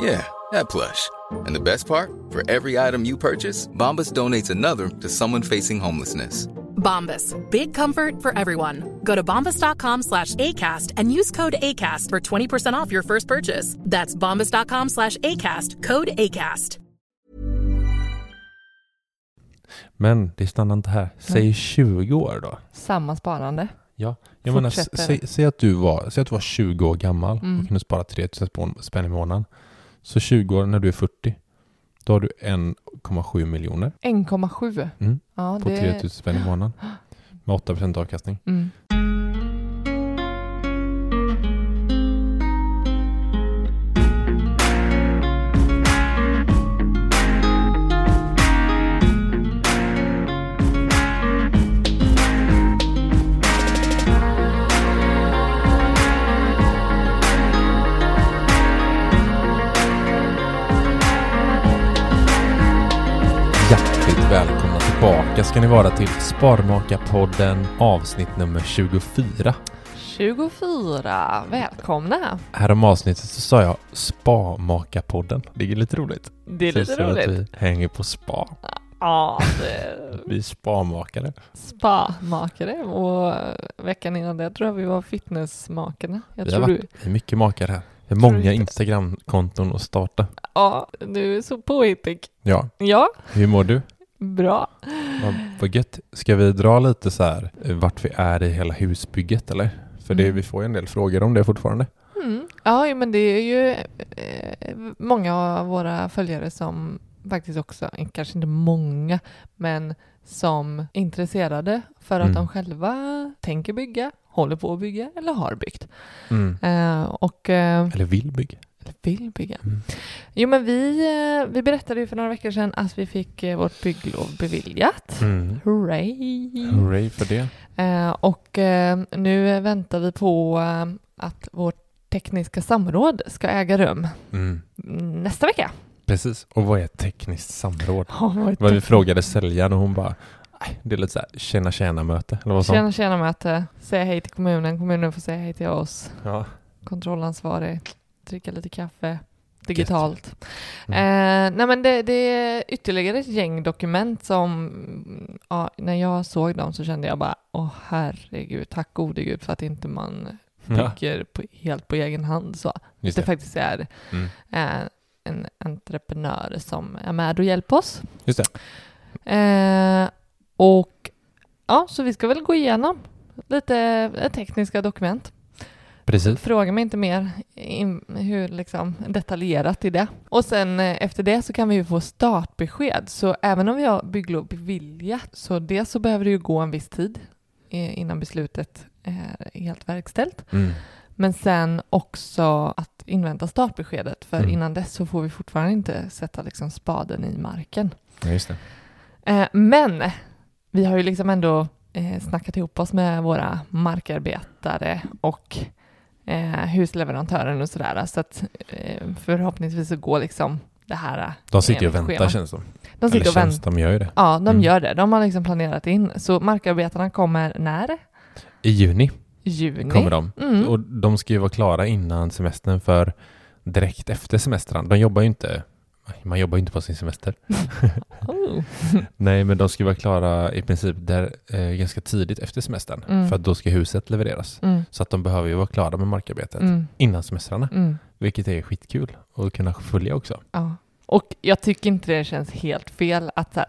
Yeah, that plush. And the best part? For every item you purchase, Bombas donates another to someone facing homelessness. Bombas. Big comfort for everyone. Go to bombas.com slash ACAST and use code ACAST for 20% off your first purchase. That's bombas.com slash ACAST. Code ACAST. Men det stannar inte här. Säg 20 år då. Samma sparande. Ja, jag menar, säg, säg, att du var, säg att du var 20 år gammal Mm. och kunde spara 3000 spån- spänn i månaden. Så 20 år när du är 40, då har du 1,7 miljoner 1,7. mm, Ja, på det... 3000 spänn i månaden. Med 8% avkastning. Mm. Tillbaka ska ni vara till Sparmakarpodden avsnitt nummer 24. 24. Välkomna. Här om avsnittet så sa jag Spamakarpodden. Det är lite roligt. Det är Så lite som att roligt. vi hänger på spa. Ja, det... Vi är spamakare. Spa-makare och veckan innan det tror jag vi var fitnessmakarna. Jag Vi har tror varit- du... Mycket makare här. Det är Tror du många? Instagramkonton att starta. Ja, du är så påhittig. Ja, Ja, hur mår du? Bra. Vad, vad gött. Ska vi dra lite så här eh, vart vi är i hela husbygget eller? För det, Mm. vi får ju en del frågor om det fortfarande. Mm. Ja, men det är ju eh, många av våra följare som faktiskt också, eh, kanske inte många, men som är intresserade för att Mm. de själva tänker bygga, håller på att bygga eller har byggt. Mm. Eh, och eh, Eller vill bygga. Vill bygga. Mm. Jo, men vi, eh, vi berättade ju för några veckor sedan att vi fick eh, vårt bygglov beviljat. Mm. Hooray! Hurray för det. Eh, och eh, nu väntar vi på att vårt tekniska samråd ska äga rum Mm. nästa vecka. Precis. Och vad är tekniskt samråd? Vårt Vad vi frågade säljaren och hon bara "Nej, det är lite så här tjäna tjäna möte eller vad sa hon? Tjena, tjena möte. Säga hej till kommunen. Kommunen får säga hej till oss. Ja. Kontrollansvarig. Dricka lite kaffe. Digitalt. Mm. Eh, nej men det, det är ytterligare ett gäng dokument som, ja, när jag såg dem så kände jag bara, åh herregud, tack gode gud för att inte man Ja, bygger på, helt på egen hand så. just det det. faktiskt är Mm. eh, en entreprenör som är med och hjälper oss. Just det. Eh, och ja, så vi ska väl gå igenom lite eh, tekniska dokument. Precis. Fråga mig inte mer in, hur liksom detaljerat i det. Och sen eh, efter det så kan vi ju få startbesked. Så även om vi har bygglov beviljat så dels så behöver det ju gå en viss tid eh, innan beslutet är helt verkställt. Mm. Men sen också att invänta startbeskedet för Mm. innan dess så får vi fortfarande inte sätta liksom spaden i marken. Ja. Eh, men vi har ju liksom ändå snackat ihop oss med våra markarbetare och eh, husleverantören och sådär. Så att eh, förhoppningsvis så går liksom det här De sitter ju och väntar schema. känns det. De sitter Eller och känns, väntar. de gör ju det. Ja, de Mm. gör det. De har liksom planerat in. Så markarbetarna kommer när? I juni Juni. kommer de. Mm. Och de ska ju vara klara innan semestern för direkt efter semestern. De jobbar ju inte, man jobbar ju inte på sin semester. Oh. Nej, men de ska vara klara i princip där, eh, ganska tidigt efter semestern. Mm. För att då ska huset levereras. Mm. Så att de behöver ju vara klara med markarbetet Mm. innan semestrarna. Mm. Vilket är skitkul att kunna följa också. Ja. Och jag tycker inte det känns helt fel att så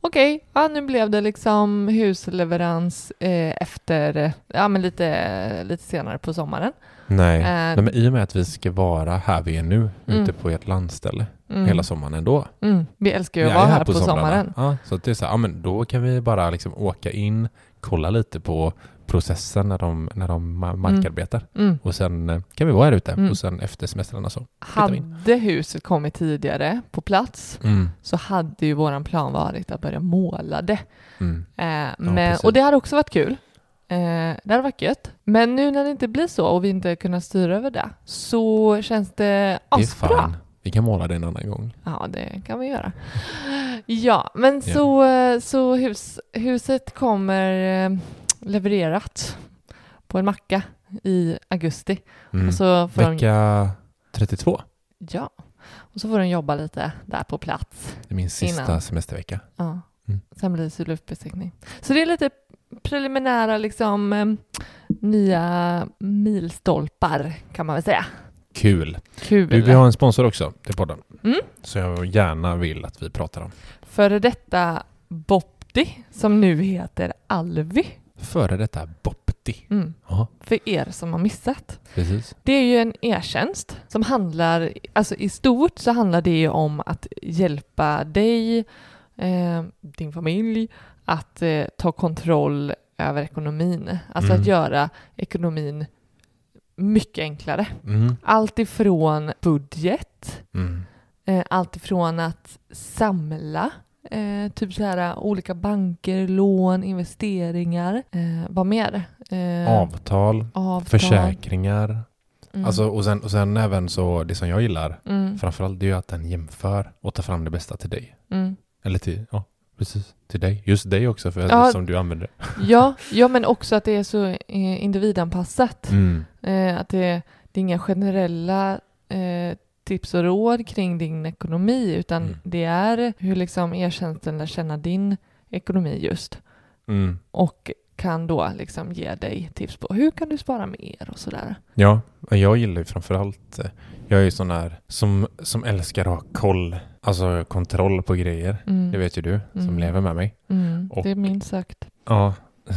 okej, ja, nu blev det liksom husleverans eh, efter, ja men lite, lite senare på sommaren. Nej. Eh, Nej, men i och med att vi ska vara här vi är nu, Mm. ute på ert landställe mm, hela sommaren ändå. Mm. Vi älskar ju att vara ju här på, somrarna. sommaren. Ja, så det är så här, ja men då kan vi bara liksom åka in, kolla lite på processen när de, när de ma- markarbetar. Mm. Och sen eh, kan vi vara här ute Mm. och sen efter semestrarna så. Hade huset kommit tidigare på plats Mm. så hade ju våran plan varit att börja måla det. Mm. Eh, men, precis. och det hade också varit kul. Eh, det hade varit gött. Men nu när det inte blir så och vi inte kunnat styra över det så känns det Det är asbra. fine. Vi kan måla det en annan gång. Ja, det kan vi göra. Ja, men så, eh, så hus, huset kommer eh, levererat på en macka i augusti. Mm. Och så får de, Vecka 32, ja, och så får de jobba lite där på plats. det är min sista Innan. semestervecka. Ja. Mm. Sen blir det luftbesiktning. Så det är lite preliminära liksom eh, nya milstolpar kan man väl säga. Kul. Kul. Vi, vi har en sponsor också till podden. Mm. Så jag gärna vill att vi pratar om. Före detta Bopti som nu heter Alvi. Före detta Bopti. Mm. För er som har missat. precis. Det är ju en e-tjänst som handlar, alltså i stort så handlar det ju om att hjälpa dig, eh, din familj, att eh, ta kontroll över ekonomin. Alltså Mm. att göra ekonomin mycket enklare. Mm. Allt ifrån budget, Mm. eh, allt ifrån att samla Eh, typ så här olika banker, lån, investeringar. Eh, vad mer? Eh, Avtal, avtal. försäkringar. Mm. Alltså, och, sen, och sen även så, det som jag gillar mm. framförallt det är ju att den jämför och tar fram det bästa till dig. Mm. Eller till, ja precis, till dig. Just dig också för Ja. som du använder. Ja, ja, men också att det är så eh, individanpassat. Mm. Eh, att det, det är inga generella eh, tips och råd kring din ekonomi, utan Mm. det är hur liksom e-tjänsten lär känna din ekonomi just. Mm. Och kan då liksom ge dig tips på hur kan du spara mer och sådär. Ja, jag gillar ju framförallt, eh, jag är ju sån här som, som älskar att ha koll, alltså kontroll på grejer. Mm. Det vet ju du som Mm. lever med mig. Mm, Och- det är minst sagt. Ja,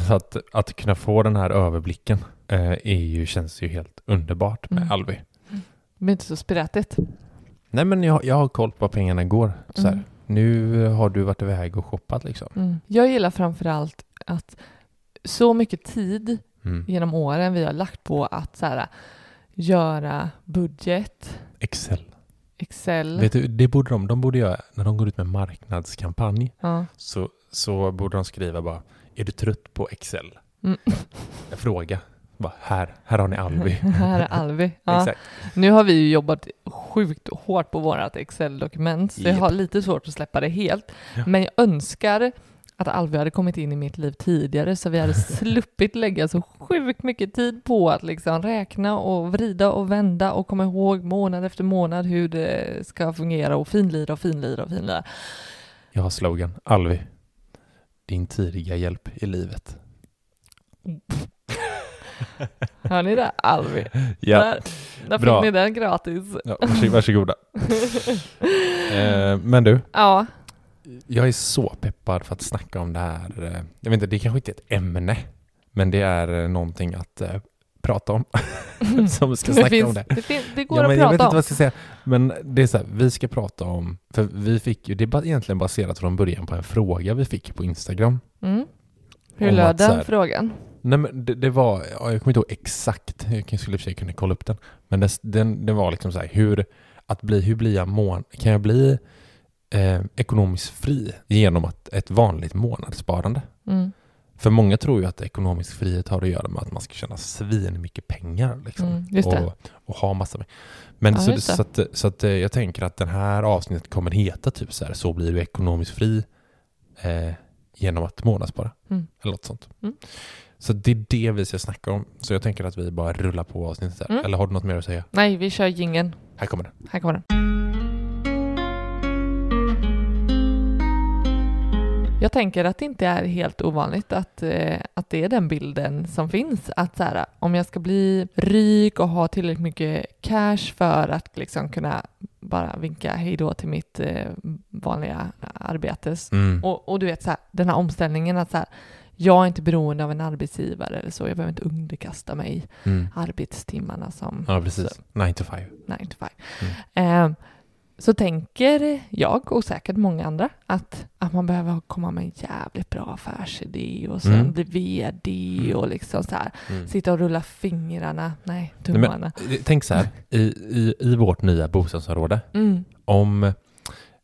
så att, att kunna få den här överblicken eh, är ju, känns ju helt underbart med Mm. Alvi. Blir inte så sprättigt. Nej men jag, jag har koll på var pengarna går. Så här. Mm. Nu har du varit iväg och shoppat liksom. Mm. Jag gillar framför allt att så mycket tid genom åren vi har lagt på att så här, göra budget, Excel. Excel. Vet du, det borde de, de borde göra, när de går ut med marknadskampanj Ja. så, så borde de skriva bara, är du trött på Excel? Mm. Fråga. Bara, här, här har ni Alvi. Här är Alvi. Ja. Nu har vi ju jobbat sjukt hårt på vårt Excel-dokument, så jag Japp. har lite svårt att släppa det helt. Ja. Men jag önskar att Alvi hade kommit in i mitt liv tidigare så vi hade sluppit lägga så sjukt mycket tid på att liksom räkna och vrida och vända och komma ihåg månad efter månad hur det ska fungera och finlira och finlira och finlira. Jag har slogan, Alvi. Din tidiga hjälp i livet. Hör ni det? Alvi. Ja, Där, där Bra. fick ni den gratis. ja varsåg- varsågoda. eh, men du, Ja, jag är så peppad för att snacka om det här. eh, Jag vet inte, det kanske inte är ett ämne, men det är eh, någonting att eh, prata om. Som vi ska det, snacka finns, om det. det, fin- det går Ja, men att jag vet prata inte om. vad jag ska säga. Men det är så här, vi ska prata om, för vi fick ju, det är egentligen baserat från början på en fråga vi fick på Instagram. Mm. Hur Om löd den här- frågan? Nej men det, det var, ja, jag kommer inte ihåg exakt, jag skulle i och för sig kunna kolla upp den. Men det, den, det var liksom så här, hur, att bli, hur blir jag mån, kan jag bli eh, ekonomiskt fri genom att, ett vanligt månadssparande? Mm. För många tror ju att ekonomisk frihet har att göra med att man ska tjäna svin mycket pengar. Liksom. Mm, det. Och, och ha massa pengar. Men Ja, så, det. så, att, så att eh, jag tänker att den här avsnittet kommer heta typ så här, så blir du ekonomiskt fri eh, genom att månadsspara. Mm. Eller något sånt. Mm. Så det är det vi ska snacka om. Så jag tänker att vi bara rullar på avsnittet där. Mm. Eller har du något mer att säga? Nej, vi kör gingen. Här kommer den. Här kommer den. Jag tänker att det inte är helt ovanligt att, eh, att det är den bilden som finns. Att så här, om jag ska bli rik och ha tillräckligt mycket cash för att liksom kunna bara vinka hej då till mitt eh, vanliga arbete. Mm. Och, och du vet så här, den här omställningen att så här, jag är inte beroende av en arbetsgivare eller så. Jag behöver inte underkasta mig Mm. arbetstimmarna som Ja, precis. 9 to 5. 9 to 5. Mm. Eh, så tänker jag och säkert många andra att, att man behöver komma med en jävligt bra affärsidé och sen Mm. bli VD Mm. och liksom så här Mm. sitta och rulla fingrarna, nej, Nej, men, tummarna. tänk så här, i, i, i vårt nya bostadsområde, Mm, om,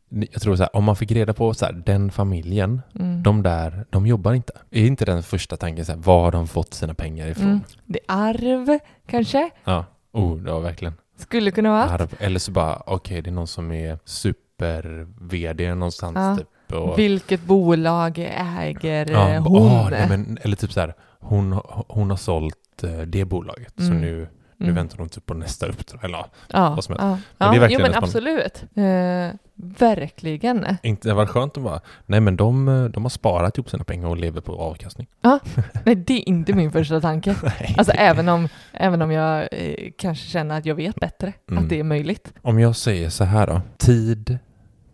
jag tror så här, om man fick reda på så här, den familjen, mm. de där, de jobbar inte. Är inte den första tanken så här, var har de fått sina pengar ifrån? Mm. Det är arv, kanske? Ja, oh, ja verkligen. Skulle kunna vara. Arv. Eller så bara, okej, det är någon som är super-VD någonstans Ja. typ. Och, Vilket bolag äger ja, eh, hon? ah, nej, men, eller typ så här, hon, hon har sålt eh, det bolaget, så Mm. nu, nu Mm. väntar hon typ på nästa uppdrag. Eller ja, ja, vad som helst. ja. Men ja, det är verkligen jo, men att man- absolut. Eh, verkligen. inte, det var skönt att bara, nej men de, de har sparat ihop sina pengar och lever på avkastning. Nej, det är inte min första tanke. Alltså även om, även om jag eh, kanske känner att jag vet bättre, Mm. att det är möjligt. Om jag säger så här då, tid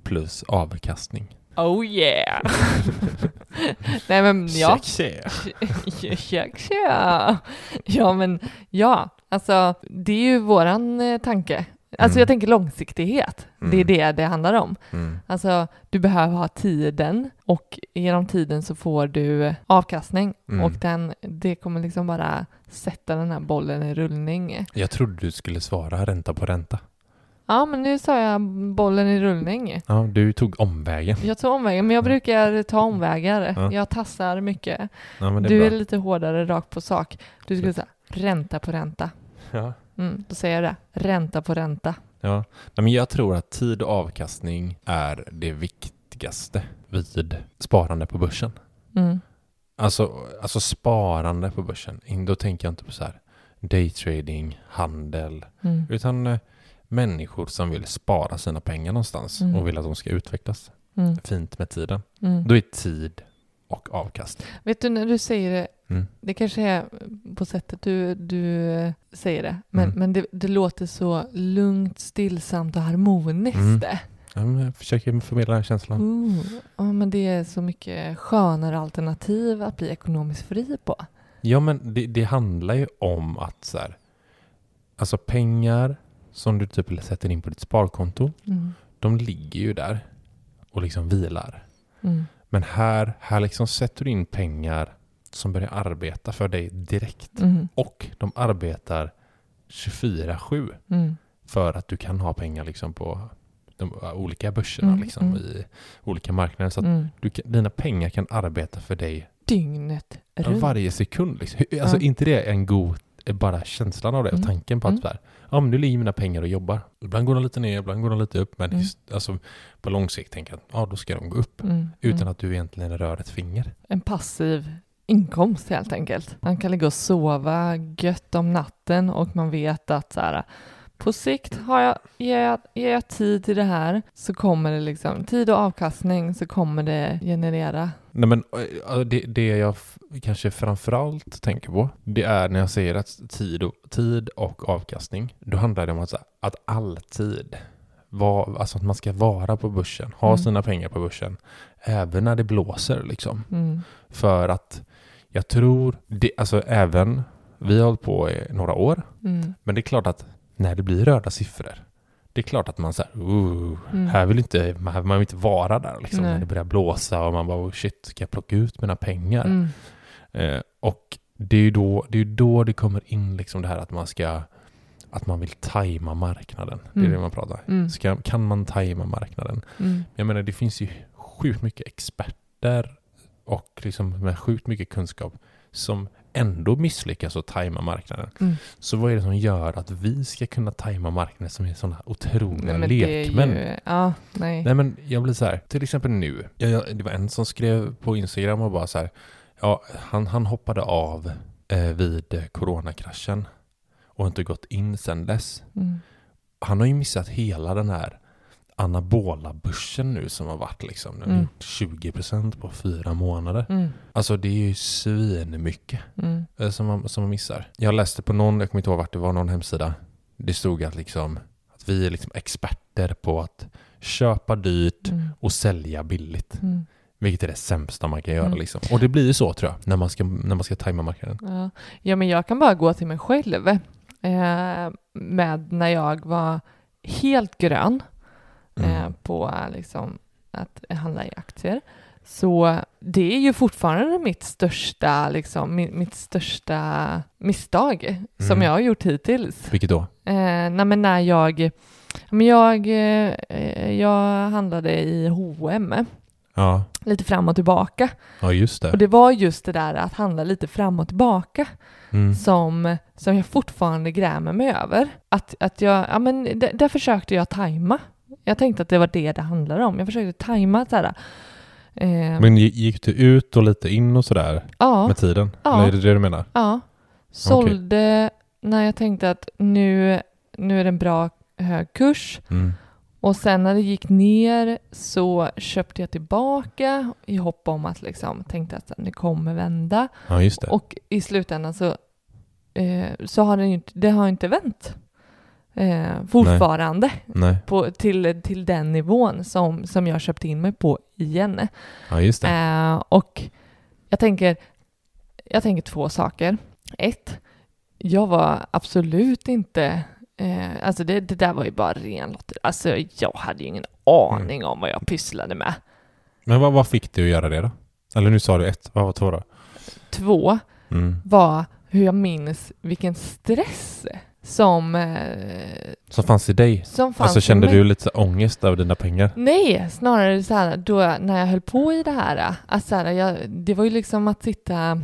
plus avkastning. Oh yeah! Nej men ja. Check, check. Tja, tja. Ja men ja, alltså det är ju våran eh, tanke. Alltså Mm. jag tänker långsiktighet. Det är Mm. det det handlar om. Mm. Alltså du behöver ha tiden och genom tiden så får du avkastning Mm. och den, det kommer liksom bara sätta den här bollen i rullning. Jag trodde du skulle svara ränta på ränta. Ja men nu sa jag bollen i rullning. Ja, du tog omvägen. Jag tog omvägen, men jag brukar ta omvägar. Ja. Jag tassar mycket. Ja, det Du är är bra. lite hårdare rakt på sak. Du skulle säga ränta på ränta. Ja. Mm, då säger jag det. Ränta på ränta. Ja. Men jag tror att tid och avkastning är det viktigaste vid sparande på börsen. Mm. Alltså, alltså sparande på börsen. Då tänker jag inte på så här daytrading, handel, Mm. utan eh, människor som vill spara sina pengar någonstans Mm. och vill att de ska utvecklas Mm. fint med tiden. Mm. Då är tid och avkastning. Vet du när du säger det, Mm. det kanske är på sättet du, du eh, säger det, men, Mm. men det, det låter så lugnt, stillsamt och harmoniskt. Mm. Ja, jag försöker förmedla den känslan. Ooh, ja, men det är så mycket skönare alternativ att bli ekonomiskt fri på. Ja, men det, det handlar ju om att så här, alltså pengar som du typ sätter in på ditt sparkonto, Mm. de ligger ju där och liksom vilar. Mm. Men här, här liksom sätter du in pengar som börjar arbeta för dig direkt. Mm. Och de arbetar 24-7 Mm. för att du kan ha pengar liksom på de olika börserna Mm, liksom, mm. i olika marknader. Så att Mm. du dina pengar kan arbeta för dig Dygnet runt. varje sekund. Liksom. Alltså Ja. inte det en god, bara känslan av det och Mm, tanken på att mm. så här, ja men nu ligger mina pengar och jobbar. Ibland går de lite ner, ibland går de lite upp. Men Mm. just, alltså, på lång sikt tänker jag att ja, då ska de gå upp. Mm. Utan Mm. att du egentligen rör ett finger. En passiv inkomst helt enkelt. Man kan ligga och sova gött om natten och man vet att så här, på sikt har jag, ger, jag, ger jag tid till det här så kommer det liksom, tid och avkastning så kommer det generera. Nej, men det, det jag kanske framförallt tänker på, det är när jag säger att tid och, tid och avkastning, då handlar det om att, att alltid var, alltså att man ska vara på börsen, ha Mm. sina pengar på börsen, även när det blåser liksom. Mm. För att jag tror, det, alltså även, vi har hållit på i några år, Mm. men det är klart att när det blir röda siffror, det är klart att man säger, uh, Mm. här vill inte, man, man vill inte vara där liksom, Nej. när det börjar blåsa och man bara, oh shit, ska jag plocka ut mina pengar? Mm. Eh, och det är ju då det, är då det kommer in liksom det här att man ska, att man vill tajma marknaden. Det är Mm. det man pratar. Mm. Ska, kan man tajma marknaden? Mm. Jag menar, det finns ju sjukt mycket experter och liksom med sjukt mycket kunskap som ändå misslyckas att tajma marknaden. Mm. Så vad är det som gör att vi ska kunna tajma marknaden som är sådana otroliga Nej, lekmän? ju, ja, nej. Nej men jag blir så här, till exempel nu, jag, jag, det var en som skrev på Instagram och bara så här, Ja, han, han hoppade av eh, vid coronakraschen och inte gått in sedan dess. Mm. Han har ju missat hela den här anabola börsen nu som har varit liksom. Den Mm. gjort 20% på fyra månader. Mm. Alltså det är ju svinmycket Mm. eh, som man, som man missar. Jag läste på någon, jag kommer inte ihåg vart det var, någon hemsida. Det stod att liksom att vi är liksom experter på att köpa dyrt Mm. och sälja billigt. Mm. Vilket är det sämsta man kan göra Mm. liksom. Och det blir ju så tror jag, när man ska, när man ska tajma marknaden. Ja. ja, men jag kan bara gå till mig själv eh, med när jag var helt grön Mm. eh, på liksom, att handla i aktier. Så det är ju fortfarande mitt största, liksom, mitt, mitt största misstag som Mm. jag har gjort hittills. Vilket då? Eh, nej, men när jag, men jag, eh, jag handlade i H&M Ja, lite fram och tillbaka. ja just Och det. det var just det där att handla lite fram och tillbaka Mm. som, som jag fortfarande grämer mig över. Att, att jag, ja men där, där försökte jag tajma. Jag tänkte att det var det det handlade om. Jag försökte tajma så här. Eh, Men gi- gick du ut och lite in och sådär ja, med tiden? Ja. Eller är det det du menar? ja. Sålde när jag tänkte att nu, nu är det en bra hög kurs. Mm. Och sen när det gick ner så köpte jag tillbaka i hopp om att liksom tänkte att det kommer vända. Ja, just det. Och i slutändan så, eh, så har det inte, det har inte vänt. Eh, fortfarande Nej, på, till, till den nivån som, som jag köpte in mig på igen. ja just det. Eh, och jag tänker, jag tänker två saker. Ett, jag var absolut inte, eh, alltså det, det där var ju bara ren lotteri. Alltså jag hade ju ingen aning om vad jag pysslade med. Men vad, vad fick du att göra det då? Eller nu sa du ett, vad var två då? Två, Mm. var hur jag minns vilken stress som, eh, Som fanns i dig? som fanns Alltså kände du lite ångest över dina pengar? Nej, snarare så här då när jag höll på i det här. Att så här jag, det var ju liksom att sitta...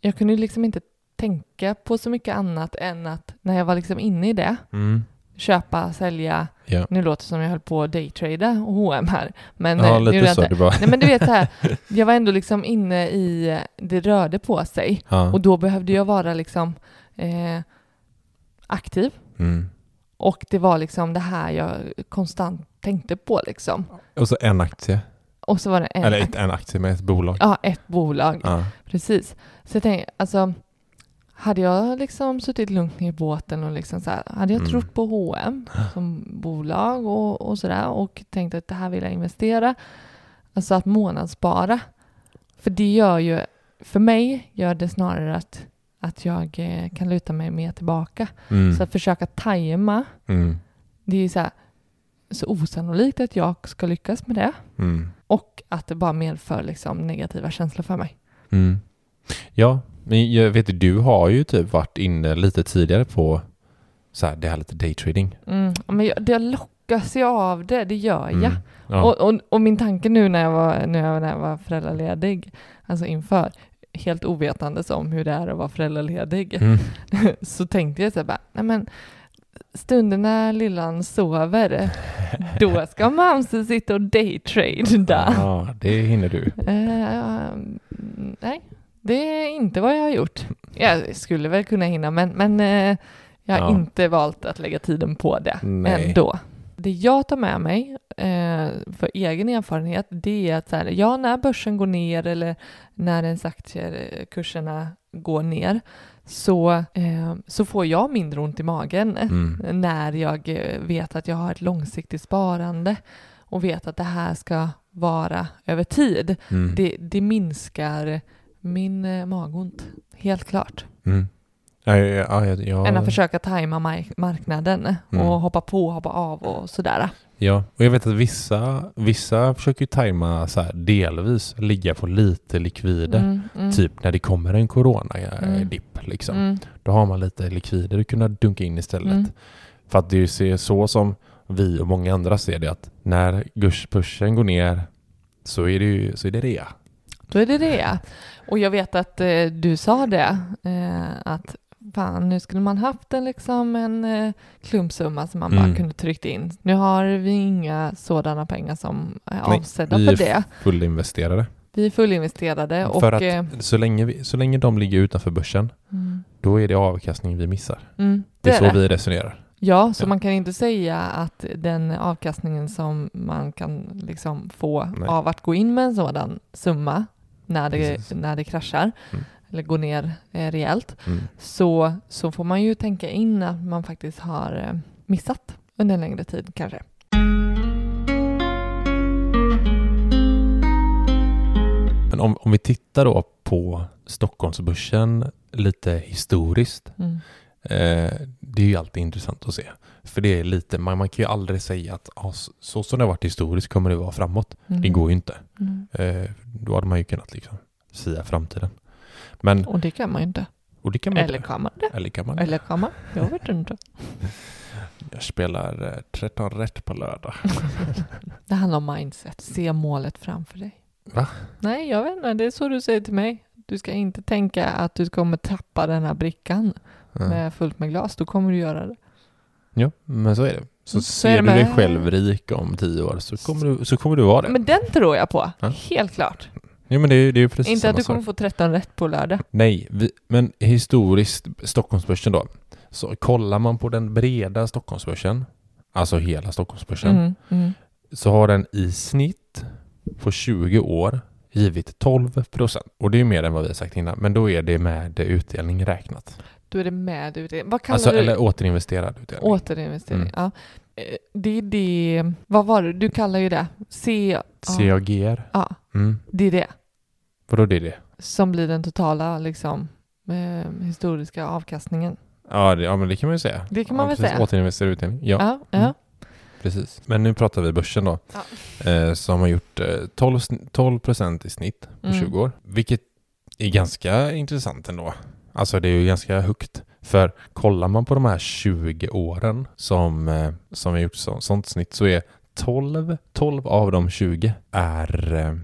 Jag kunde ju liksom inte tänka på så mycket annat än att när jag var liksom inne i det, Mm. köpa, sälja. Ja, Nu låter det som jag höll på att daytrada och H&M här. Men, ja eh, lite så. inte. Du bara, Nej men du vet så här, jag var ändå liksom inne i, det rörde på sig. ja. Och då behövde jag vara liksom eh, aktiv. Mm. Och det var liksom det här jag konstant tänkte på liksom. Och så en aktie. Och så var det en, Eller ett, en aktie med ett bolag. ja, ett bolag. Ja. Precis. Så jag tänkte, alltså, hade jag liksom suttit lugnt ner i båten och liksom så här, hade jag Mm. trott på H&M som bolag och, och sådär och tänkt att det här vill jag investera, alltså att månadsspara. För det gör ju, för mig gör det snarare att, att jag eh, kan luta mig mer tillbaka. Mm. Så att försöka tajma, Mm. det är ju så här, så osannolikt att jag ska lyckas med det Mm. och att det bara medför liksom negativa känslor för mig. Mm. Ja, men jag vet att du har ju typ varit inne lite tidigare på så här, det här lite daytrading. Mm. Men jag, det lockas ju av det, det gör jag. Mm. Ja. Och, och, och min tanke nu när jag var, när jag, när jag var föräldraledig, alltså inför, helt ovetandes om hur det är att vara föräldraledig, Mm. så tänkte jag så här bara, nej men stunden när lillan sover, då ska mamsen sitta och daytrada. Ja, det hinner du. Eh, nej, det är inte vad jag har gjort. Jag skulle väl kunna hinna, men, men eh, jag har Ja. inte valt att lägga tiden på det Nej. ändå. Det jag tar med mig eh, för egen erfarenhet, det är att så här, ja, när börsen går ner eller när ens aktiekurserna går ner, så, eh, så får jag mindre ont i magen Mm. när jag vet att jag har ett långsiktigt sparande och vet att det här ska vara över tid. Mm. Det, det minskar min eh, magont, helt klart. Mm. Ja, ja, ja, Än att försöka tajma mark- marknaden Mm. och hoppa på och hoppa av och sådär. Ja, och jag vet att vissa, vissa försöker ju tajma så här delvis, ligga på lite likvider. Mm, mm, Typ när det kommer en Mm. corona-dipp liksom. mm, Då har man lite likvider att kunna dunka in istället. Mm. För att det ser så som vi och många andra ser det att när börsen går ner så är det ju så är det rea. Då är det det. Och jag vet att eh, du sa det, eh, att fan, nu skulle man haft en, liksom, en eh, klumpsumma som man Mm. bara kunde tryckt in. Nu har vi inga sådana pengar som är Nej, avsedda vi för är det. fullinvesterade. Vi är fullinvesterade och... För att eh, så, länge vi, så länge de ligger utanför börsen, mm, då är det avkastning vi missar. mm, Det är så det. vi resonerar. Ja, så Ja. man kan inte säga att den avkastningen som man kan liksom få Nej. av att gå in med en sådan summa när det, Precis. när det kraschar Mm. Eller går ner eh, rejält, Mm. så, så får man ju tänka in att man faktiskt har eh, missat under en längre tid kanske. Men om, om vi tittar då på Stockholmsbörsen lite historiskt, Mm. eh, det är ju alltid intressant att se. För det är lite, man, man kan ju aldrig säga att ah, så, så som det har varit historiskt kommer det vara framåt. Mm. Det går ju inte. Mm. Eh, då hade man ju kunnat liksom sia framtiden. Men, Och det kan man inte. och det kan man Eller inte. kan man det? Eller kan man Eller kan man? Jag vet inte. Jag spelar eh, 13 rätt på lördag. Det handlar om mindset. Se målet framför dig. Va? Nej, jag vet inte. Det är så du säger till mig. Du ska inte tänka att du kommer tappa den här brickan Ja. med fullt med glas. Då kommer du göra det. Ja, men så är det. Så, Mm, så ser det du dig själv rik om tio år så kommer du, så kommer du vara det. Men den tror jag på. Ja. Helt klart. Ja, men det, är- det är precis Inte att du sak. kommer få 13 rätt på lördag. Nej, vi, men historiskt, Stockholmsbörsen då. Så kollar man på den breda Stockholmsbörsen, alltså hela Stockholmsbörsen, Mm, mm. så har den i snitt på 20 år givit 12 procent. Och det är mer än vad vi har sagt innan, men då är det med utdelning räknat. Då är det med utdelning. Vad kallar Alltså, du eller återinvesterad utdelning. Återinvestering. Mm. Ja. Eh, Det är det. Vad var det? Du kallar ju det. C. Ja, CAGR. ja, Mm. det är det. Vadå det är det? Som blir den totala liksom, eh, historiska avkastningen. Ja, det, ja, men det kan man ju säga. Det kan man ja, väl precis. säga. Återinvesterad utdelning. Ja, Ja, ja. Mm. precis. Men nu pratar vi börsen då. Eh, som har gjort eh, 12, sn- 12 procent i snitt på Mm. 20 år. Vilket är ganska intressant ändå. Alltså det är ju ganska högt. För kollar man på de här 20 åren som, eh, som har gjort så, sånt snitt så är 12, 12 av de 20 är, eh,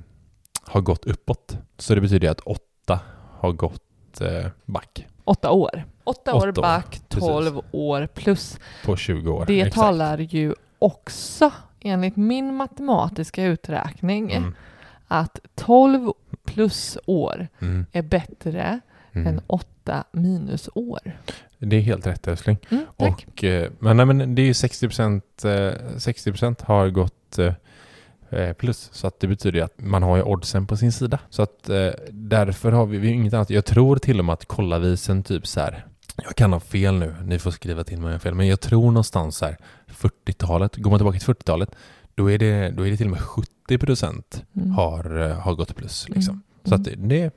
har gått uppåt. Så det betyder att 8 har gått eh, back Åtta år. Åtta, år Åtta år, back, 12 år plus. på 20 år. Det Exakt. talar ju också, enligt min matematiska uträkning, Mm, att 12 plus år mm, är bättre mm. än 8 minus år. Det är helt rätt älskling. Mm. Och, eh, men, nej, men det är ju 60 procent, eh, 60 har gått eh, plus. Så att det betyder att man har ju oddsen på sin sida. Så att därför har vi, vi har inget annat. Jag tror till och med att kolla vi sen typ så här. Jag kan ha fel nu, ni får skriva till mig om jag har fel. Men jag tror någonstans här 40-talet, går man tillbaka till 40-talet, då är det, då är det till och med 70 procent Mm. har, har gått plus. Liksom. Mm. Så att det, det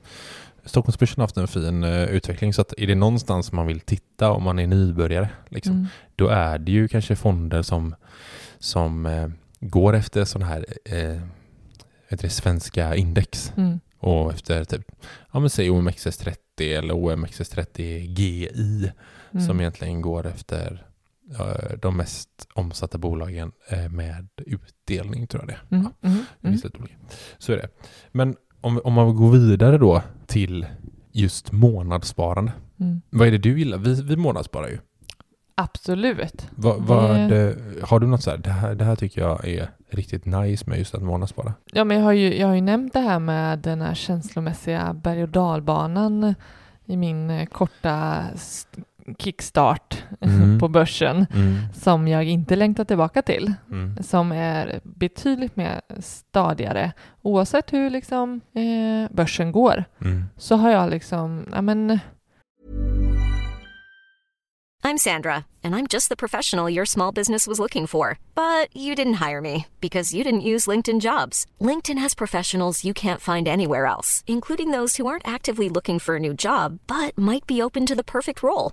Stockholmsbörsen har haft en fin eh, utveckling. Så att är det någonstans man vill titta om man är nybörjare, liksom, Mm. då är det ju kanske fonder som, som eh, går efter sådana här eh, heter det, svenska index Mm. och efter typ, ja men säg OMXS30 eller OMXS30 GI Mm. som egentligen går efter eh, de mest omsatta bolagen eh, med utdelning tror jag det är. Mm. Ja, Mm. Mm. Så är det. Men om, om man går vidare då till just månadssparande. Mm. Vad är det du gillar? Vi, vi månadssparar ju. Absolut. Vad, vad, Det- eh, har du något så här, det här, det här tycker jag är riktigt nice med just att månadsspara? Ja, men jag har, ju, jag har ju nämnt det här med den här känslomässiga berg och dalbanan i min eh, korta kickstart Mm. på börsen Mm. som jag inte längtar tillbaka till. Mm. Som är betydligt mer stadigare. Oavsett hur liksom, eh, börsen går Mm. så har jag liksom, ja men I'm Sandra, and I'm just the professional your small business was looking for. But you didn't hire me because you didn't use LinkedIn jobs. LinkedIn has professionals you can't find anywhere else, including those who aren't actively looking for a new job but might be open to the perfect role,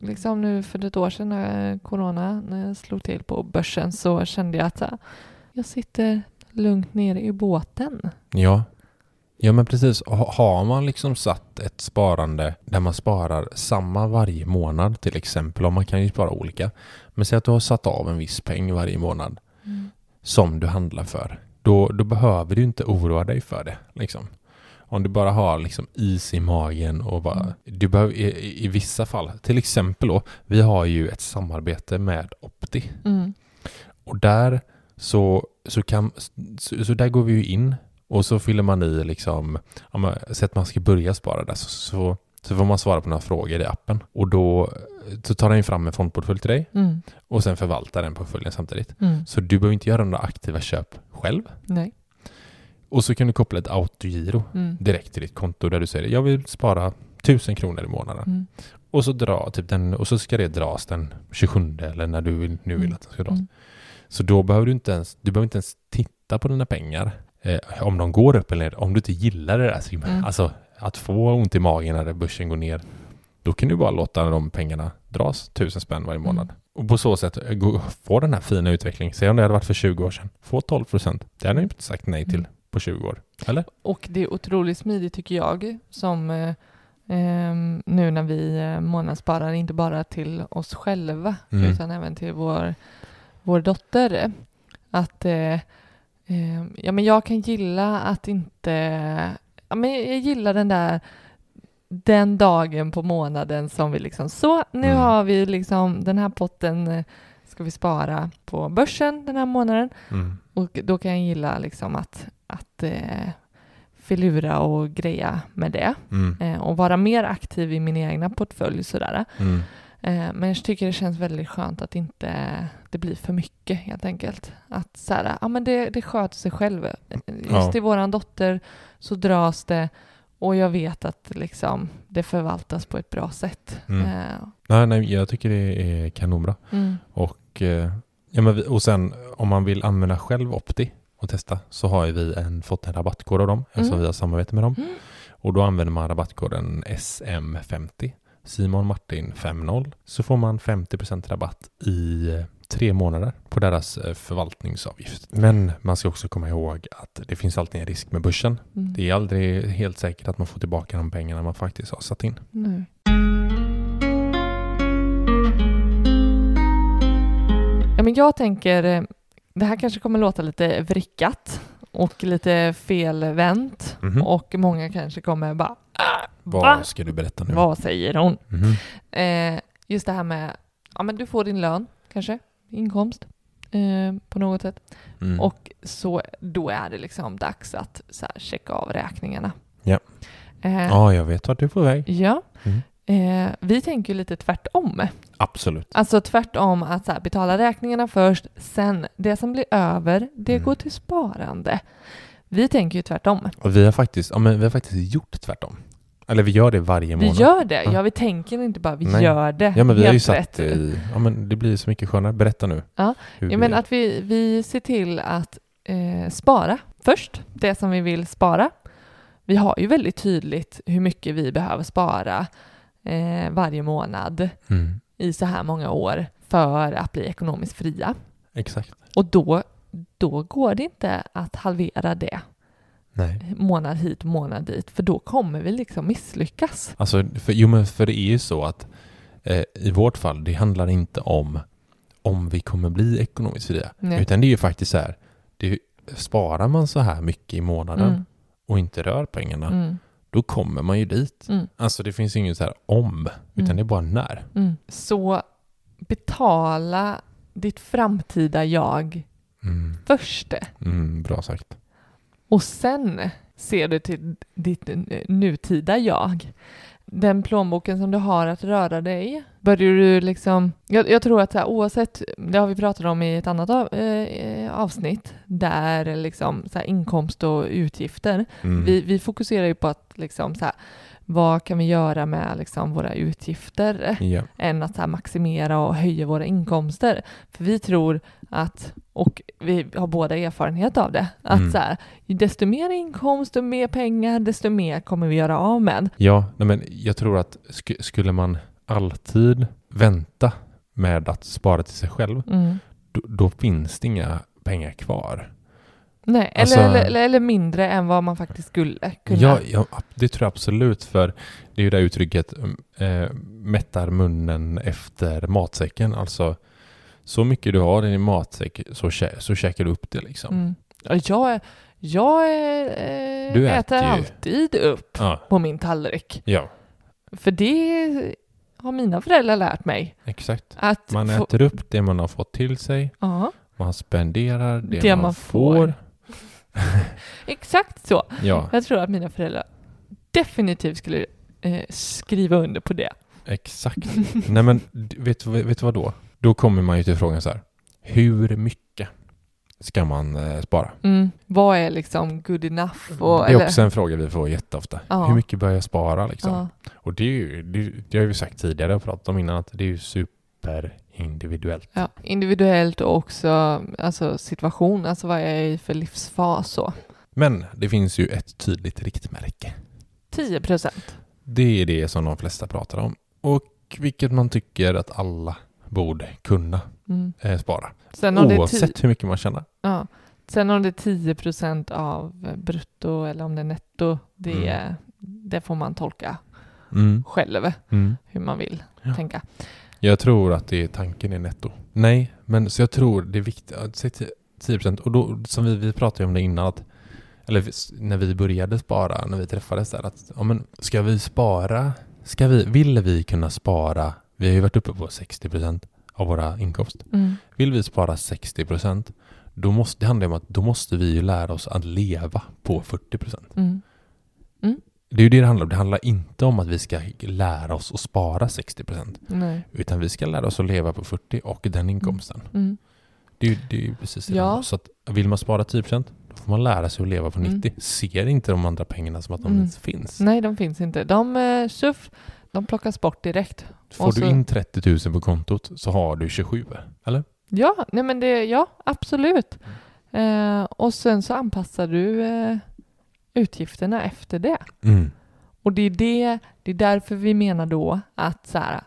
liksom nu för ett år sedan när corona när jag slog till på börsen så kände jag att jag sitter lugnt nere i båten. Ja. Ja men precis. Ha- Har man liksom satt ett sparande där man sparar samma varje månad till exempel, och man kan ju spara olika. Men säg att du har satt av en viss peng varje månad som du handlar för. Då, då behöver du inte oroa dig för det. Liksom. Om du bara har liksom is i magen och bara, Mm. du behöver, i, i- vissa fall, till exempel då, vi har ju ett samarbete med Opti. Mm. Och där så, så, kan, så, så där går vi ju in och så fyller man i liksom, så att man ska börja spara där så, så, så får man svara på några frågor i appen. Och då så tar den fram en fondportfölj till dig Mm. och sen förvaltar den portföljen samtidigt. Mm. Så du behöver inte göra några aktiva köp själv. Nej. Och så kan du koppla ett autogiro Mm. direkt till ditt konto där du säger jag vill spara tusen kronor i månaden. Mm. Och så dra typ den, och så ska det dras den 27 eller när du vill, nu vill Mm. att det ska dras. Mm. Så då behöver du inte ens, du behöver inte ens titta på dina pengar. Eh, om de går upp eller ner, om du inte gillar det där. så- Mm. Alltså att få ont i magen när börsen går ner. Då kan du bara låta de pengarna dras, tusen spänn varje månad. Mm. Och på så sätt eh, få den här fina utvecklingen. Säg om det hade varit för 20 år sedan. Få 12 procent. Det hade du inte sagt nej till Mm. På 20 år. Eller? Och det är otroligt smidigt tycker jag som eh, ehm, nu när vi eh, månadssparar inte bara till oss själva Mm. utan även till vår, vår dotter. Att eh, eh, ja, men jag kan gilla att inte... Ja, men jag gillar den där den dagen på månaden som vi liksom så, nu Mm. har vi liksom den här potten eh, ska vi spara på börsen den här månaden. Mm. Och då kan jag gilla liksom att, att eh, filura och greja med det Mm. eh, och vara mer aktiv i min egna portfölj sådär. Mm. Eh, men jag tycker det känns väldigt skönt att inte det blir för mycket helt enkelt. Att så här, ja men det, det sköter sig själv. Just Ja. i våran dotter så dras det och jag vet att liksom det förvaltas på ett bra sätt. Mm. Eh, Nej, nej, jag tycker det är kanonbra. mm, Och, eh, ja, men och sen om man vill använda själv Opti och testa så har vi en, fått en rabattkod av dem eftersom Mm. vi har samarbete med dem. Mm. Och då använder man rabattkoden SM50 Simon Martin 50 så får man 50% rabatt i eh, tre månader på deras eh, förvaltningsavgift. Men man ska också komma ihåg att det finns alltid en risk med börsen. mm. Det är aldrig helt säkert att man får tillbaka de pengarna man faktiskt har satt in. Nej. Ja, men jag tänker, eh, det här kanske kommer låta lite vrickat och lite felvänt Mhm. och många kanske kommer bara "Ah, Vad va? ska du berätta nu? Vad säger hon? Mhm. Eh, just det här med, ja men du får din lön kanske, inkomst eh, på något sätt Mm. och så då är det liksom dags att så här, checka av räkningarna. Ja. Eh, Ja, jag vet vart du är på väg. Ja. Mm. Eh, vi tänker ju lite tvärtom. Absolut. Alltså tvärtom att så här, betala räkningarna först, sen det som blir över, det Mm. går till sparande. Vi tänker ju tvärtom. Och vi har faktiskt, ja, men vi har faktiskt gjort tvärtom. Eller vi gör det varje Vi månad. gör det. Ja. Ja, vi tänker inte bara, vi Nej. gör det. Ja men vi har ju satt det i, ja men det blir så mycket skönare. Berätta nu. Ja. Ja, vi men att vi, vi ser till att eh, spara först, det som vi vill spara. Vi har ju väldigt tydligt hur mycket vi behöver spara eh, varje månad Mm, i så här många år för att bli ekonomiskt fria. exakt. Och då, då går det inte att halvera det Nej. månad hit, månad dit, för då kommer vi liksom misslyckas. Alltså, för, jo men för det är ju så att eh, i vårt fall, det handlar inte om om vi kommer bli ekonomiskt fria. Nej. Utan det är ju faktiskt så här, det sparar man så här mycket i månaden Mm, och inte rör pengarna, mm, då kommer man ju dit. mm, Alltså det finns inget så här om, utan Mm. det är bara när. mm. Så betala ditt framtida jag Mm, först. mm, bra sagt. Och sen ser du till ditt nutida jag. Den plånboken som du har att röra dig börjar du liksom... Jag, jag tror att så här, oavsett, det har vi pratat om i ett annat av, eh, avsnitt, där liksom så här, inkomst och utgifter, Mm. vi, vi fokuserar ju på att liksom så här, vad kan vi göra med liksom våra utgifter? Ja. än att här maximera och höja våra inkomster. För vi tror att, och vi har båda erfarenhet av det, att Mm. så här, desto mer inkomst och mer pengar, desto mer kommer vi göra av med. Ja, men jag tror att sk- skulle man alltid vänta med att spara till sig själv, Mm. då, då finns det inga pengar kvar. Nej, Alltså- eller, eller, eller, eller mindre än vad man faktiskt skulle kunna. Ja, ja, det tror jag absolut, för det är ju det uttrycket äh, mättar munnen efter matsäcken. Alltså, så mycket du har i din matsäck så, kä- så käkar du upp det liksom. Mm. Ja, Jag, jag är, eh, Du äter, äter alltid upp Ja, på min tallrik. ja, För det har mina föräldrar lärt mig. exakt. Att Man äter upp det man har fått till sig, Ja, man spenderar det, Det man, man får. exakt så. Ja, Jag tror att mina föräldrar definitivt skulle eh, skriva under på det. exakt. Nej men, vet, vet du vad då? Då kommer man ju till frågan så här, hur mycket ska man eh, spara? Mm. Vad är liksom good enough? Och, det är också en fråga vi får jätteofta. Ja. Hur mycket bör jag spara liksom? ja, Och det är ju, det, det har vi sagt tidigare och pratat om innan, att det är ju superindividuellt. ja, individuellt och också alltså, situation, alltså vad jag är i för livsfas. Så. Men det finns ju ett tydligt riktmärke. 10 procent. Det är det som de flesta pratar om. Och vilket man tycker att alla borde kunna Mm. eh, spara. Oavsett hur mycket man tjänar. ja. Sen om det är 10 procent av brutto eller om det är netto, det, Mm. är- det får man tolka Mm. själv Mm. hur man vill Ja. tänka. Jag tror att det är tanken är netto. Nej, men så jag tror det är viktigt. att Säg till 10% och då, som vi, vi pratade om det innan, att, eller vi- när vi började spara, när vi träffades där, att ja, men ska vi spara, ska vi, vill vi kunna spara, vi har ju varit uppe på 60% av våra inkomst. Mm. Vill vi spara 60% då måste, det handlar om att då måste vi ju lära oss att leva på 40%. Mm. Det är ju det det handlar om. Det handlar inte om att vi ska lära oss att spara 60% Nej. utan vi ska lära oss att leva på 40 och den inkomsten. Mm. Det är ju, det är ju precis det Ja. Så att vill man spara 10% då får man lära sig att leva på Mm. 90. Ser inte de andra pengarna som att de Mm. inte finns. Nej, de finns inte. De, eh, tjuff, de plockas bort direkt. Får så- du in 30 000 på kontot så har du 27, eller? Ja, nej men det, ja, absolut. Eh, och sen så anpassar du eh, utgifterna efter det. Mm. Och det är, det, det är därför vi menar då att så här,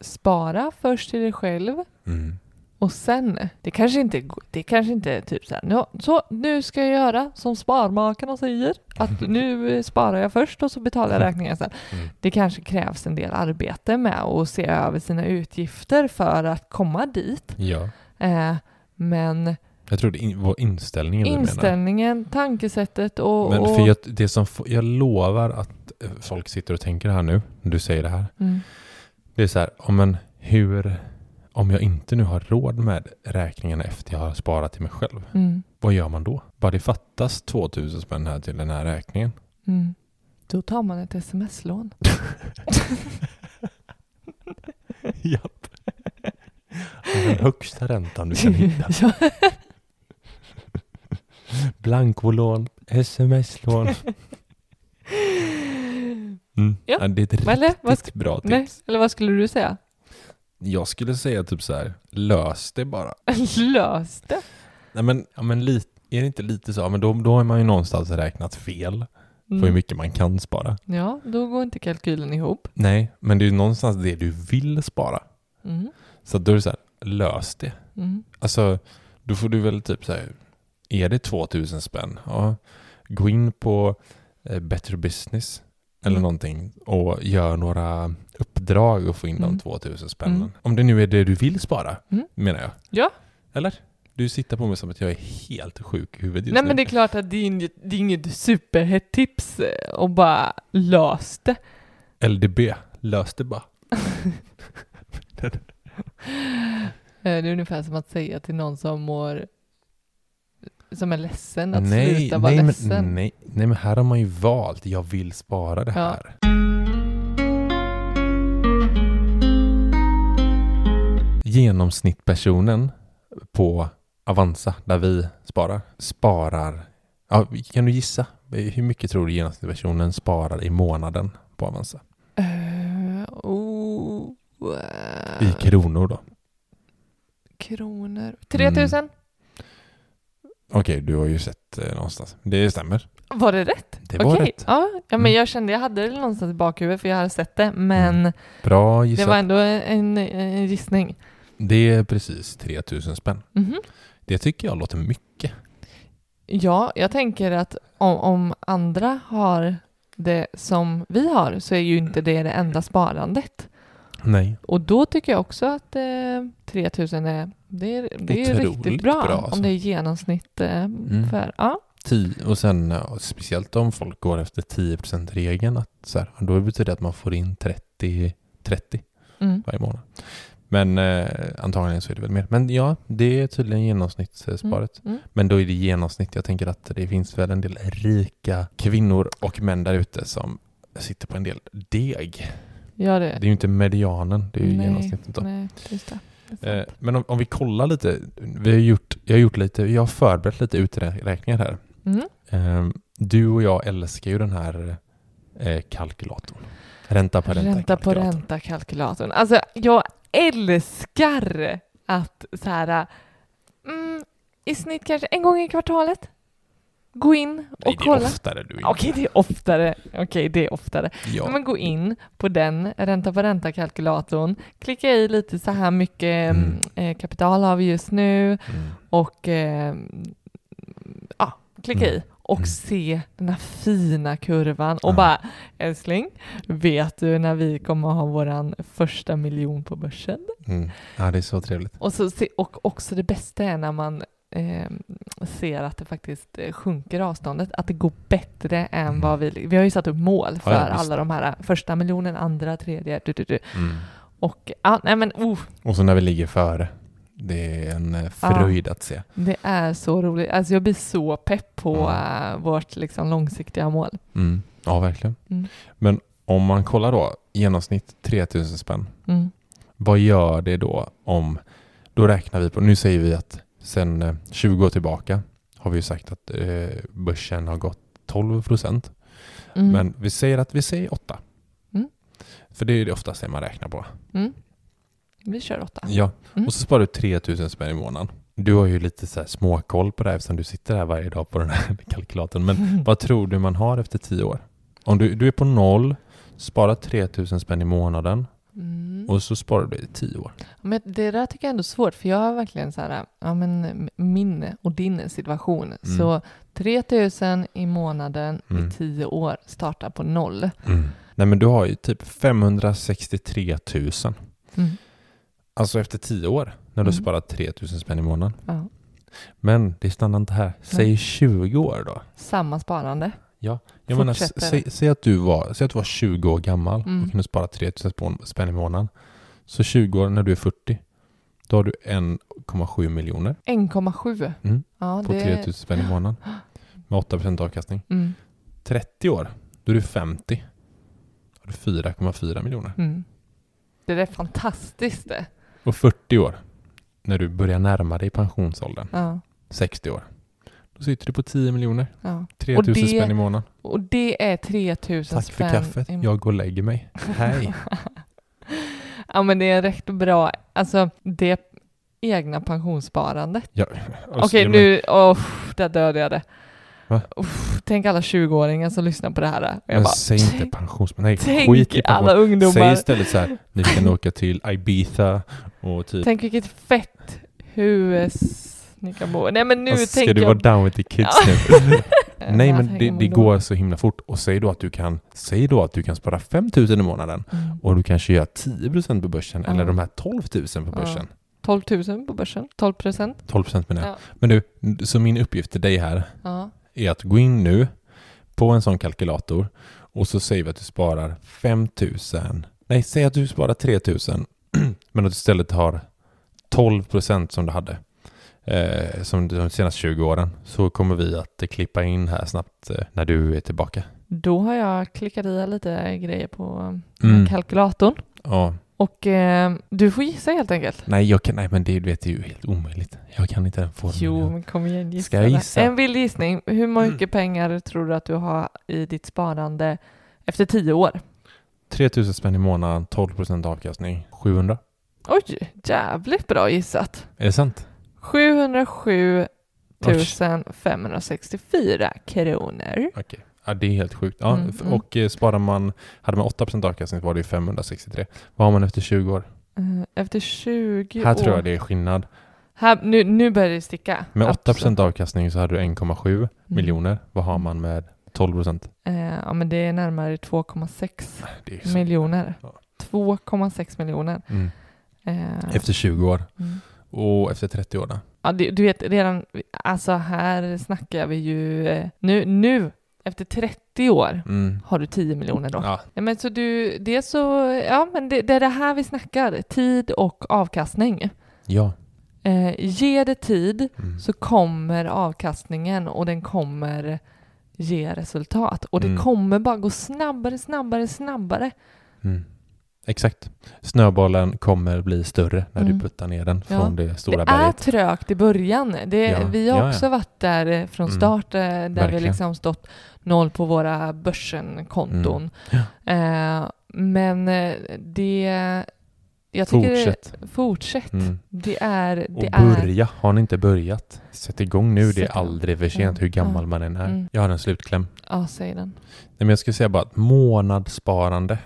spara först till dig själv Mm. och sen, det kanske inte, det kanske inte är typ så här, "Nå, så nu ska jag göra som Sparmakarna säger, att nu sparar jag först och så betalar jag räkningen sen. Mm. Det kanske krävs en del arbete med att se över sina utgifter för att komma dit. Ja. Eh, men Jag tror det är in, vår inställning du menar. inställningen, tankesättet och... Men och för jag, det som, jag lovar att eh, folk sitter och tänker här nu, när du säger det här. mm, Det är så här, om, men hur, om jag inte nu har råd med räkningarna efter jag har sparat till mig själv, mm, vad gör man då? Bara det fattas 2000 spänn här till den här räkningen. mm. Då tar man ett sms-lån. Japp. Den högsta räntan du kan hitta. Blankolån, sms-lån. Mm. Ja. Ja. Det är ett Eller, vad riktigt bra tips. Nej, eller vad skulle du säga? Jag skulle säga typ så här, lös det bara. Lös det. Nej men, ja, men lite, är det inte lite så? Men då, då har man ju någonstans räknat fel på hur Mm. mycket man kan spara. Ja, då går inte kalkylen ihop. Nej, men det är ju någonstans det du vill spara. Mm. Så då är det så här, lös det. Mm. Alltså, då får du väl typ så här, är det 2000 spänn? Ja, gå in på eh, Better Business eller Mm. någonting och gör några uppdrag och få in de Mm. 2000 spännen. Mm. Om det nu är det du vill spara, Mm. menar jag. Ja. Eller? Du sitter på mig som att jag är helt sjuk i huvudet just Nej nu. men det är klart att det är inget, det är inget superhett tips eh, och bara lös det. LDB, lös det bara. Eh, Det är ungefär som att säga till någon som mår som är ledsen, att nej, sluta vara nej, ledsen. Men, nej, nej, men här har man ju valt, jag vill spara det här. Ja. Genomsnittpersonen på Avanza, där vi sparar, sparar, ja, kan du gissa? Hur mycket tror du genomsnittpersonen sparar i månaden på Avanza? Uh, oh, uh, I kronor då? Kronor? 3000? Mm. Okej, du har ju sett eh, någonstans. Det stämmer. Var det rätt? Det var Okej. rätt. Ja, ja, men Mm. jag kände jag hade det någonstans i bakhuvudet för jag hade sett det, men Mm. Bra det gissat. var ändå en, en gissning. Det är precis 3000 spänn. Mhm. Det tycker jag låter mycket. Ja, jag tänker att om, om andra har det som vi har så är ju inte det det enda sparandet. Nej. Och då tycker jag också att eh, 3000 är, det är, det är Otroligt riktigt bra, bra, alltså. om det är genomsnitt eh, Mm. för, ja. Tio, och sen speciellt om folk går efter 10%-regeln, att så här, då betyder det att man får in 30, 30 Mm. varje månad. Men eh, antagligen så är det väl mer. Men ja, det är tydligen genomsnittssparet. Mm. Men då är det genomsnitt. Jag tänker att det finns väl en del rika kvinnor och män där ute som sitter på en del deg. Ja, det, Det är ju inte medianen, det är ju nej, genomsnittet. Då. Nej, just det. Eh, men om, om vi kollar lite, vi har gjort, jag har gjort lite, jag har förberett lite uträkningar här. Mm. Eh, du och jag älskar ju den här eh, kalkylatorn. Ränta på ränta. Ränta på kalkylatorn. ränta-kalkylatorn. Alltså, jag älskar att så här, mm, i snitt kanske en gång i kvartalet gå in och Nej, det är kolla. oftare du. Okej, det är oftare. Okej, det är oftare. Ja. Men gå in på den ränta på ränta-kalkylatorn, klicka i lite så här mycket Mm. eh, kapital har vi just nu Mm. och eh, ja, klicka Mm. i och Mm. se den här fina kurvan och Ja. bara älskling, vet du när vi kommer att ha våran första miljon på börsen? Mm. Ja, det är så trevligt. Och, så, och också det bästa är när man eh, ser att det faktiskt eh, sjunker avståndet, att det går bättre än Mm. vad vi... Vi har ju satt upp mål för Ja, alla de här första miljonen, andra, tredje, du, du, du. Mm. Och ja, nej men oh, Och så när vi ligger före. Det är en eh, fröjd att se. det är så roligt. Alltså jag blir så pepp på Ja. eh, vårt liksom långsiktiga mål. Mm. Ja, verkligen. Mm. Men om man kollar då, genomsnitt 3000 spänn. Mm. Vad gör det då om, då räknar vi på, nu säger vi att sen eh, 20 år tillbaka har vi ju sagt att eh, börsen har gått 12 procent. Mm. Men vi säger att vi säger 8. Mm. För det är det oftast det man räknar på. Mm. Vi kör åtta. Ja, Mm. och så sparar du 3000 spänn i månaden. Du har ju lite så här småkoll på det här eftersom du sitter här varje dag på den här kalkylatorn. Men vad tror du man har efter 10 år? Om du, du är på noll, sparar 3000 spänn i månaden Mm. och så sparar du i 10 år. Men det där tycker jag ändå är svårt, för jag har verkligen så här, ja men min och din situation. Mm. Så 3000 i månaden Mm. i 10 år startar på noll. Nej men du har ju typ 563 000. Mm. Alltså efter 10 år när du Mm. sparar 3000 spänn i månaden. Ja. Men det stannar inte här. Säg Nej. 20 år då. Samma sparande. Jag menar, Fortsätter. säg, att du var, säg att du var 20 år gammal Mm. och kunde spara 3000 spån- spänn i månaden. Så 20 år när du är 40, då har du 1,7 miljoner 1,7. Mm. Ja, på det 3000 spänn i månaden. Med 8% avkastning. Mm. 30 år, då är du 50. Då har du 4,4 miljoner. Mm. Det är fantastiskt det. Och 40 år, när du börjar närma dig pensionsåldern, Ja, 60 år, då sitter du på 10 miljoner. ja. 3000 det- spänn i månaden. Och det är 3000 Tack för spänn. kaffet. Jag går och lägger mig. Hej. ja, men det är rätt bra. Alltså, det egna pensionssparandet. Ja, och Okej, så- nu, oh, där dödade jag det. Uff, tänk alla 20-åringar som lyssnar på det här. Jag Men bara, säg inte. Nej, Tänk skit i alla ungdomar. Säg istället så här, ni ska nog åka till Ibiza och typ Tänk vilket fett hus ni kan bo Nej men nu alltså, ska du jag... vara down with the kids Ja. nu? Nej men det, det går så himla fort. Och säg då att du kan, säg då att du kan spara 5000 i månaden Mm. och du kanske gör 10% på börsen Ja. eller de här 12 000 på börsen. 12 000 på börsen. 12 procent. 12% menar jag. Ja. Men du, så min uppgift till dig här är att gå in nu på en sån kalkylator och så säger vi att du sparar 5000. Nej, säg att du sparar 3000 men att du istället har 12% som du hade eh, som de senaste 20 åren så kommer vi att klippa in här snabbt eh, när du är tillbaka. Då har jag klickat i lite grejer på Mm. kalkylatorn. Ja, Och eh, du får gissa helt enkelt. Nej, jag kan, nej men det vet är ju helt omöjligt. Jag kan inte den formen. Jo, men kom igen gissa. Ska jag gissa? En vild gissning. Hur mycket pengar tror du att du har i ditt sparande efter tio år? 3000 spänn i månaden, 12% avkastning, 700. Oj, jävligt bra gissat. Är det sant? 707 564 kronor. Okej. Ja, det är helt sjukt. Ja, Mm, mm. och eh, sparar man, hade man 8% avkastning var det ju 563. Vad har man efter 20 år? Eh, Efter 20 Här år. tror jag det är skillnad. Här, nu, nu börjar det sticka. Med 8% Absolut. avkastning så hade du 1,7 Mm. miljoner. Vad har man med 12%? Eh, ja, men det är närmare 2,6 Det är ju så. miljoner. Ja. 2,6 miljoner. Mm. Eh, Efter 20 år. Och efter 30 år då? Ja, du, du vet redan, alltså här snackar vi ju, eh, nu, nu efter 30 år Mm. har du 10 miljoner då. Ja, Ja, men så du, det är så, ja men det, det är det här vi snackar, tid och avkastning. ja. Eh, ge det tid Mm. så kommer avkastningen och den kommer ge resultat. Och det Mm. kommer bara gå snabbare, snabbare, snabbare. Mm. Exakt. Snöbollen kommer bli större när Mm. du puttar ner den Ja. från det stora det är berget. trögt i början. Det, Ja, Vi har ja, också varit där eh, från Mm. start, eh, där vi Verkligen. liksom stått noll på våra börsenkonton. Mm. Eh, men eh, det... Jag tycker Fortsätt. Fortsätt. Mm. Det är... Det Och är börja. Har ni inte börjat? Sätt igång nu. Det Sätt är igång. aldrig för sent hur gammal man än är. Mm. Jag har en slutkläm. Ja, säg den. Nej, men jag skulle säga bara att månadssparande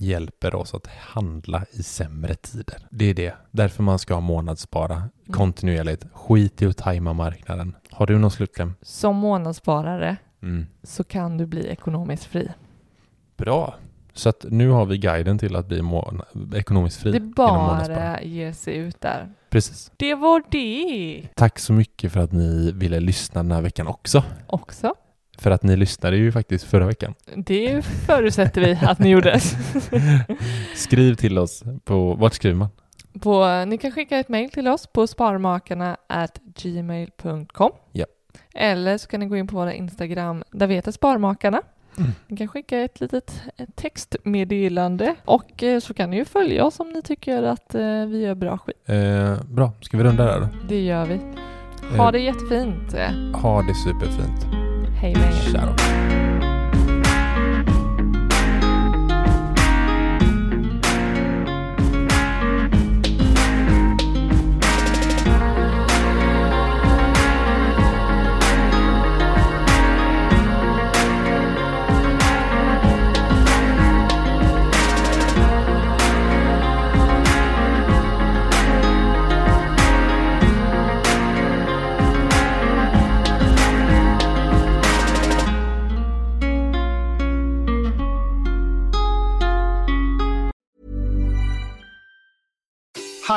hjälper oss att handla i sämre tider. Det är det. Därför man ska månadsspara Mm. kontinuerligt. Skit i att tajma marknaden. Har du någon slutkläm? Som månadssparare Mm. så kan du bli ekonomiskt fri. Bra. Så att nu har vi guiden till att bli ekonomiskt fri Det bara ger sig ut där. Precis. Det var det Tack så mycket för att ni ville lyssna den här veckan också. också. För att ni lyssnade ju faktiskt förra veckan. Det förutsätter vi att ni gjorde. Skriv till oss på, vart skriver man? På, ni kan skicka ett mejl till oss på sparmakarna at gmail.com. Ja. Eller så kan ni gå in på våra Instagram, där vi heter Sparmakarna. Mm. Ni kan skicka ett litet eh, textmeddelande och eh, så kan ni ju följa oss om ni tycker att eh, vi gör bra skit. Eh, bra, ska vi runda där då? Det gör vi. Ha Eh, det jättefint. Ha det superfint. Hej med er. Tja då.